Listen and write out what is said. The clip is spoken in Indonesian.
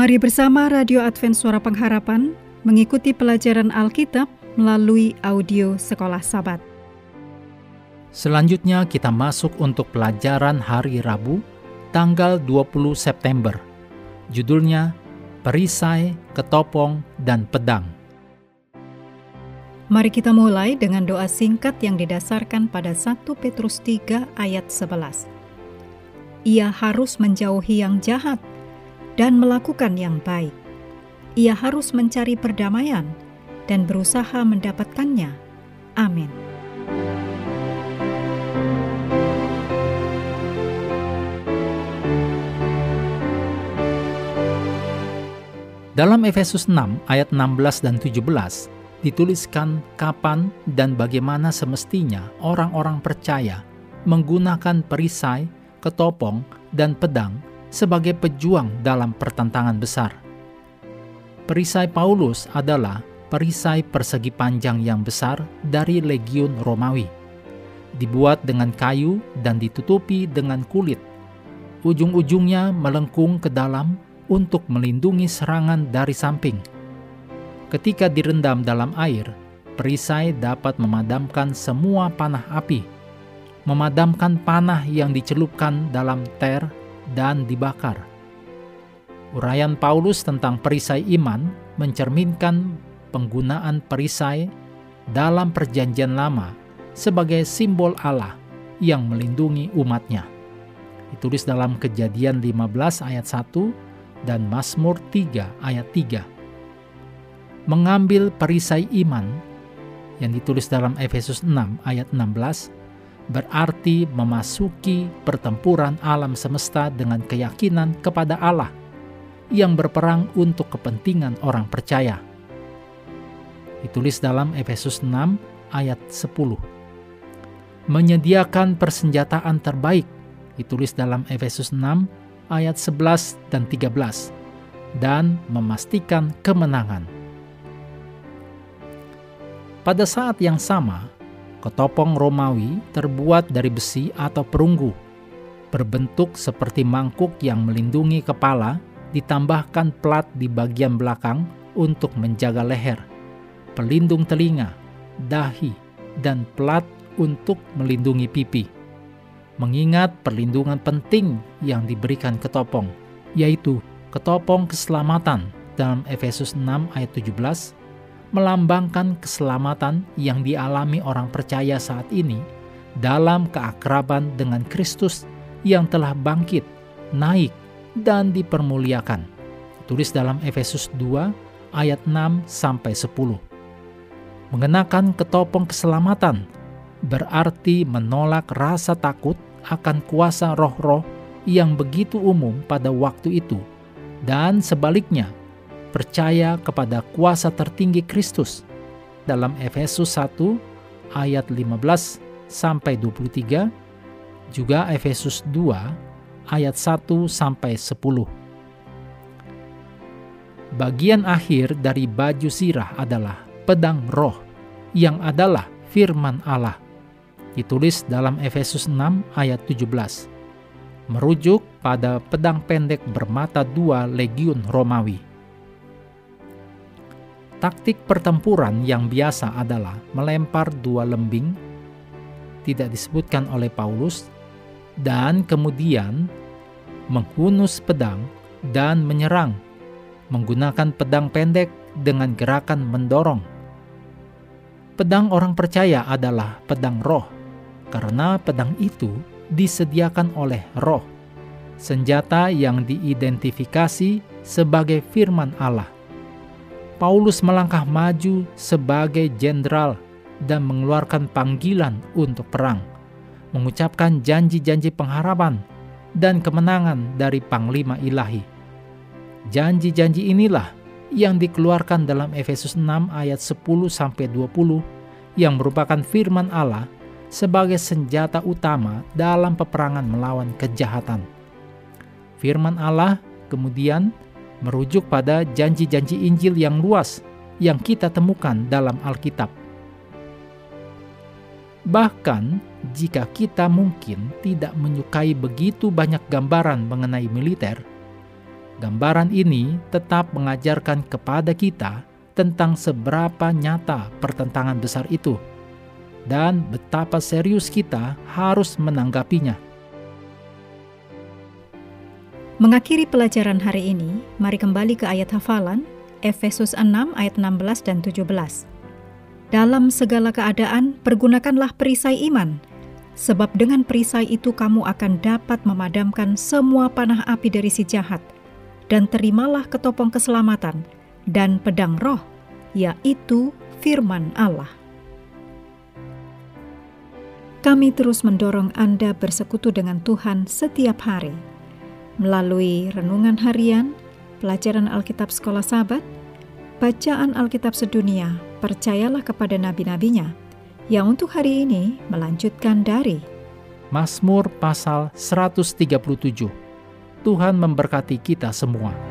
Mari bersama Radio Advent Suara Pengharapan mengikuti pelajaran Alkitab melalui audio Sekolah Sabat. Selanjutnya kita masuk untuk pelajaran hari Rabu, tanggal 20 September. Judulnya Perisai, Ketopong, dan Pedang. Mari kita mulai dengan doa singkat yang didasarkan pada 1 Petrus 3 ayat 11. Ia harus menjauhi yang jahat dan melakukan yang baik. Ia harus mencari perdamaian dan berusaha mendapatkannya. Amin. Dalam Efesus 6 ayat 16 dan 17 dituliskan kapan dan bagaimana semestinya orang-orang percaya menggunakan perisai, ketopong, dan pedang sebagai pejuang dalam pertentangan besar. Perisai Paulus adalah perisai persegi panjang yang besar dari legiun Romawi. Dibuat dengan kayu dan ditutupi dengan kulit. Ujung-ujungnya melengkung ke dalam untuk melindungi serangan dari samping. Ketika direndam dalam air, perisai dapat memadamkan semua panah api, memadamkan panah yang dicelupkan dalam ter dan dibakar. Uraian Paulus tentang perisai iman mencerminkan penggunaan perisai dalam Perjanjian Lama sebagai simbol Allah yang melindungi umatnya. Ditulis dalam Kejadian 15 ayat 1 dan Mazmur 3 ayat 3. Mengambil perisai iman yang ditulis dalam Efesus 6 ayat 16 berarti memasuki pertempuran alam semesta dengan keyakinan kepada Allah yang berperang untuk kepentingan orang percaya. Ditulis dalam Efesus 6 ayat 10. Menyediakan persenjataan terbaik ditulis dalam Efesus 6 ayat 11 dan 13 dan memastikan kemenangan. Pada saat yang sama, Ketopong Romawi terbuat dari besi atau perunggu, berbentuk seperti mangkuk yang melindungi kepala, ditambahkan plat di bagian belakang untuk menjaga leher, pelindung telinga, dahi, dan plat untuk melindungi pipi. Mengingat perlindungan penting yang diberikan ketopong, yaitu ketopong keselamatan dalam Efesus 6 ayat 17 melambangkan keselamatan yang dialami orang percaya saat ini dalam keakraban dengan Kristus yang telah bangkit, naik, dan dipermuliakan. Tulis dalam Efesus 2 ayat 6 sampai 10. Mengenakan ketopong keselamatan berarti menolak rasa takut akan kuasa roh-roh yang begitu umum pada waktu itu dan sebaliknya percaya kepada kuasa tertinggi Kristus. Dalam Efesus 1 ayat 15 sampai 23, juga Efesus 2 ayat 1 sampai 10. Bagian akhir dari baju sirah adalah pedang roh yang adalah firman Allah. Ditulis dalam Efesus 6 ayat 17. Merujuk pada pedang pendek bermata dua legiun Romawi Taktik pertempuran yang biasa adalah melempar dua lembing, tidak disebutkan oleh Paulus, dan kemudian menghunus pedang dan menyerang, menggunakan pedang pendek dengan gerakan mendorong. Pedang orang percaya adalah pedang roh, karena pedang itu disediakan oleh roh, senjata yang diidentifikasi sebagai firman Allah Paulus melangkah maju sebagai jenderal dan mengeluarkan panggilan untuk perang, mengucapkan janji-janji pengharapan dan kemenangan dari Panglima Ilahi. Janji-janji inilah yang dikeluarkan dalam Efesus 6 ayat 10 sampai 20 yang merupakan firman Allah sebagai senjata utama dalam peperangan melawan kejahatan. Firman Allah kemudian merujuk pada janji-janji Injil yang luas yang kita temukan dalam Alkitab. Bahkan jika kita mungkin tidak menyukai begitu banyak gambaran mengenai militer, Gambaran ini tetap mengajarkan kepada kita tentang seberapa nyata pertentangan besar itu dan betapa serius kita harus menanggapinya. Mengakhiri pelajaran hari ini, mari kembali ke ayat hafalan Efesus 6 ayat 16 dan 17. Dalam segala keadaan, pergunakanlah perisai iman, sebab dengan perisai itu kamu akan dapat memadamkan semua panah api dari si jahat, dan terimalah ketopong keselamatan dan pedang roh, yaitu firman Allah. Kami terus mendorong Anda bersekutu dengan Tuhan setiap hari melalui renungan harian, pelajaran Alkitab Sekolah Sabat, bacaan Alkitab sedunia, percayalah kepada nabi-nabinya, yang untuk hari ini melanjutkan dari Mazmur pasal 137. Tuhan memberkati kita semua.